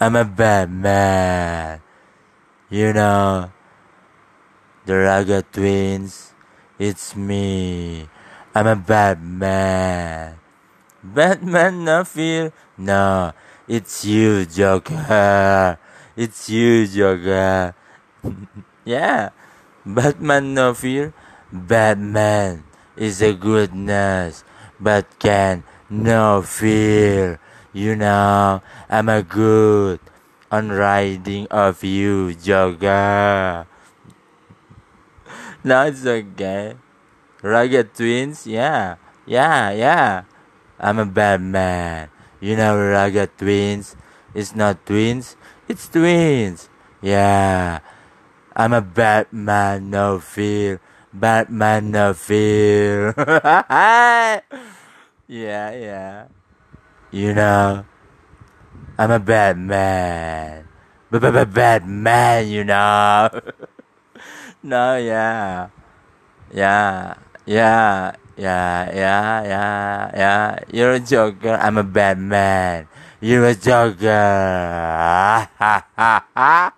I'm a bad man. You know, the Ragga Twins, it's me. I'm a bad man. Batman, no fear. No, it's you, Joker. It's you, Joker. yeah, Batman, no fear. Batman is a goodness, but can no fear. You know, I'm a good on riding of you, Joker. no, it's okay. Rugged twins, yeah, yeah, yeah. I'm a bad man. You know, rugged twins. It's not twins, it's twins. Yeah. I'm a bad man, no fear. Batman, no fear. yeah, yeah. You know, I'm a bad man. Bad man, you know. no, yeah. Yeah, yeah, yeah, yeah, yeah, yeah. You're a joker. I'm a bad man. You're a joker.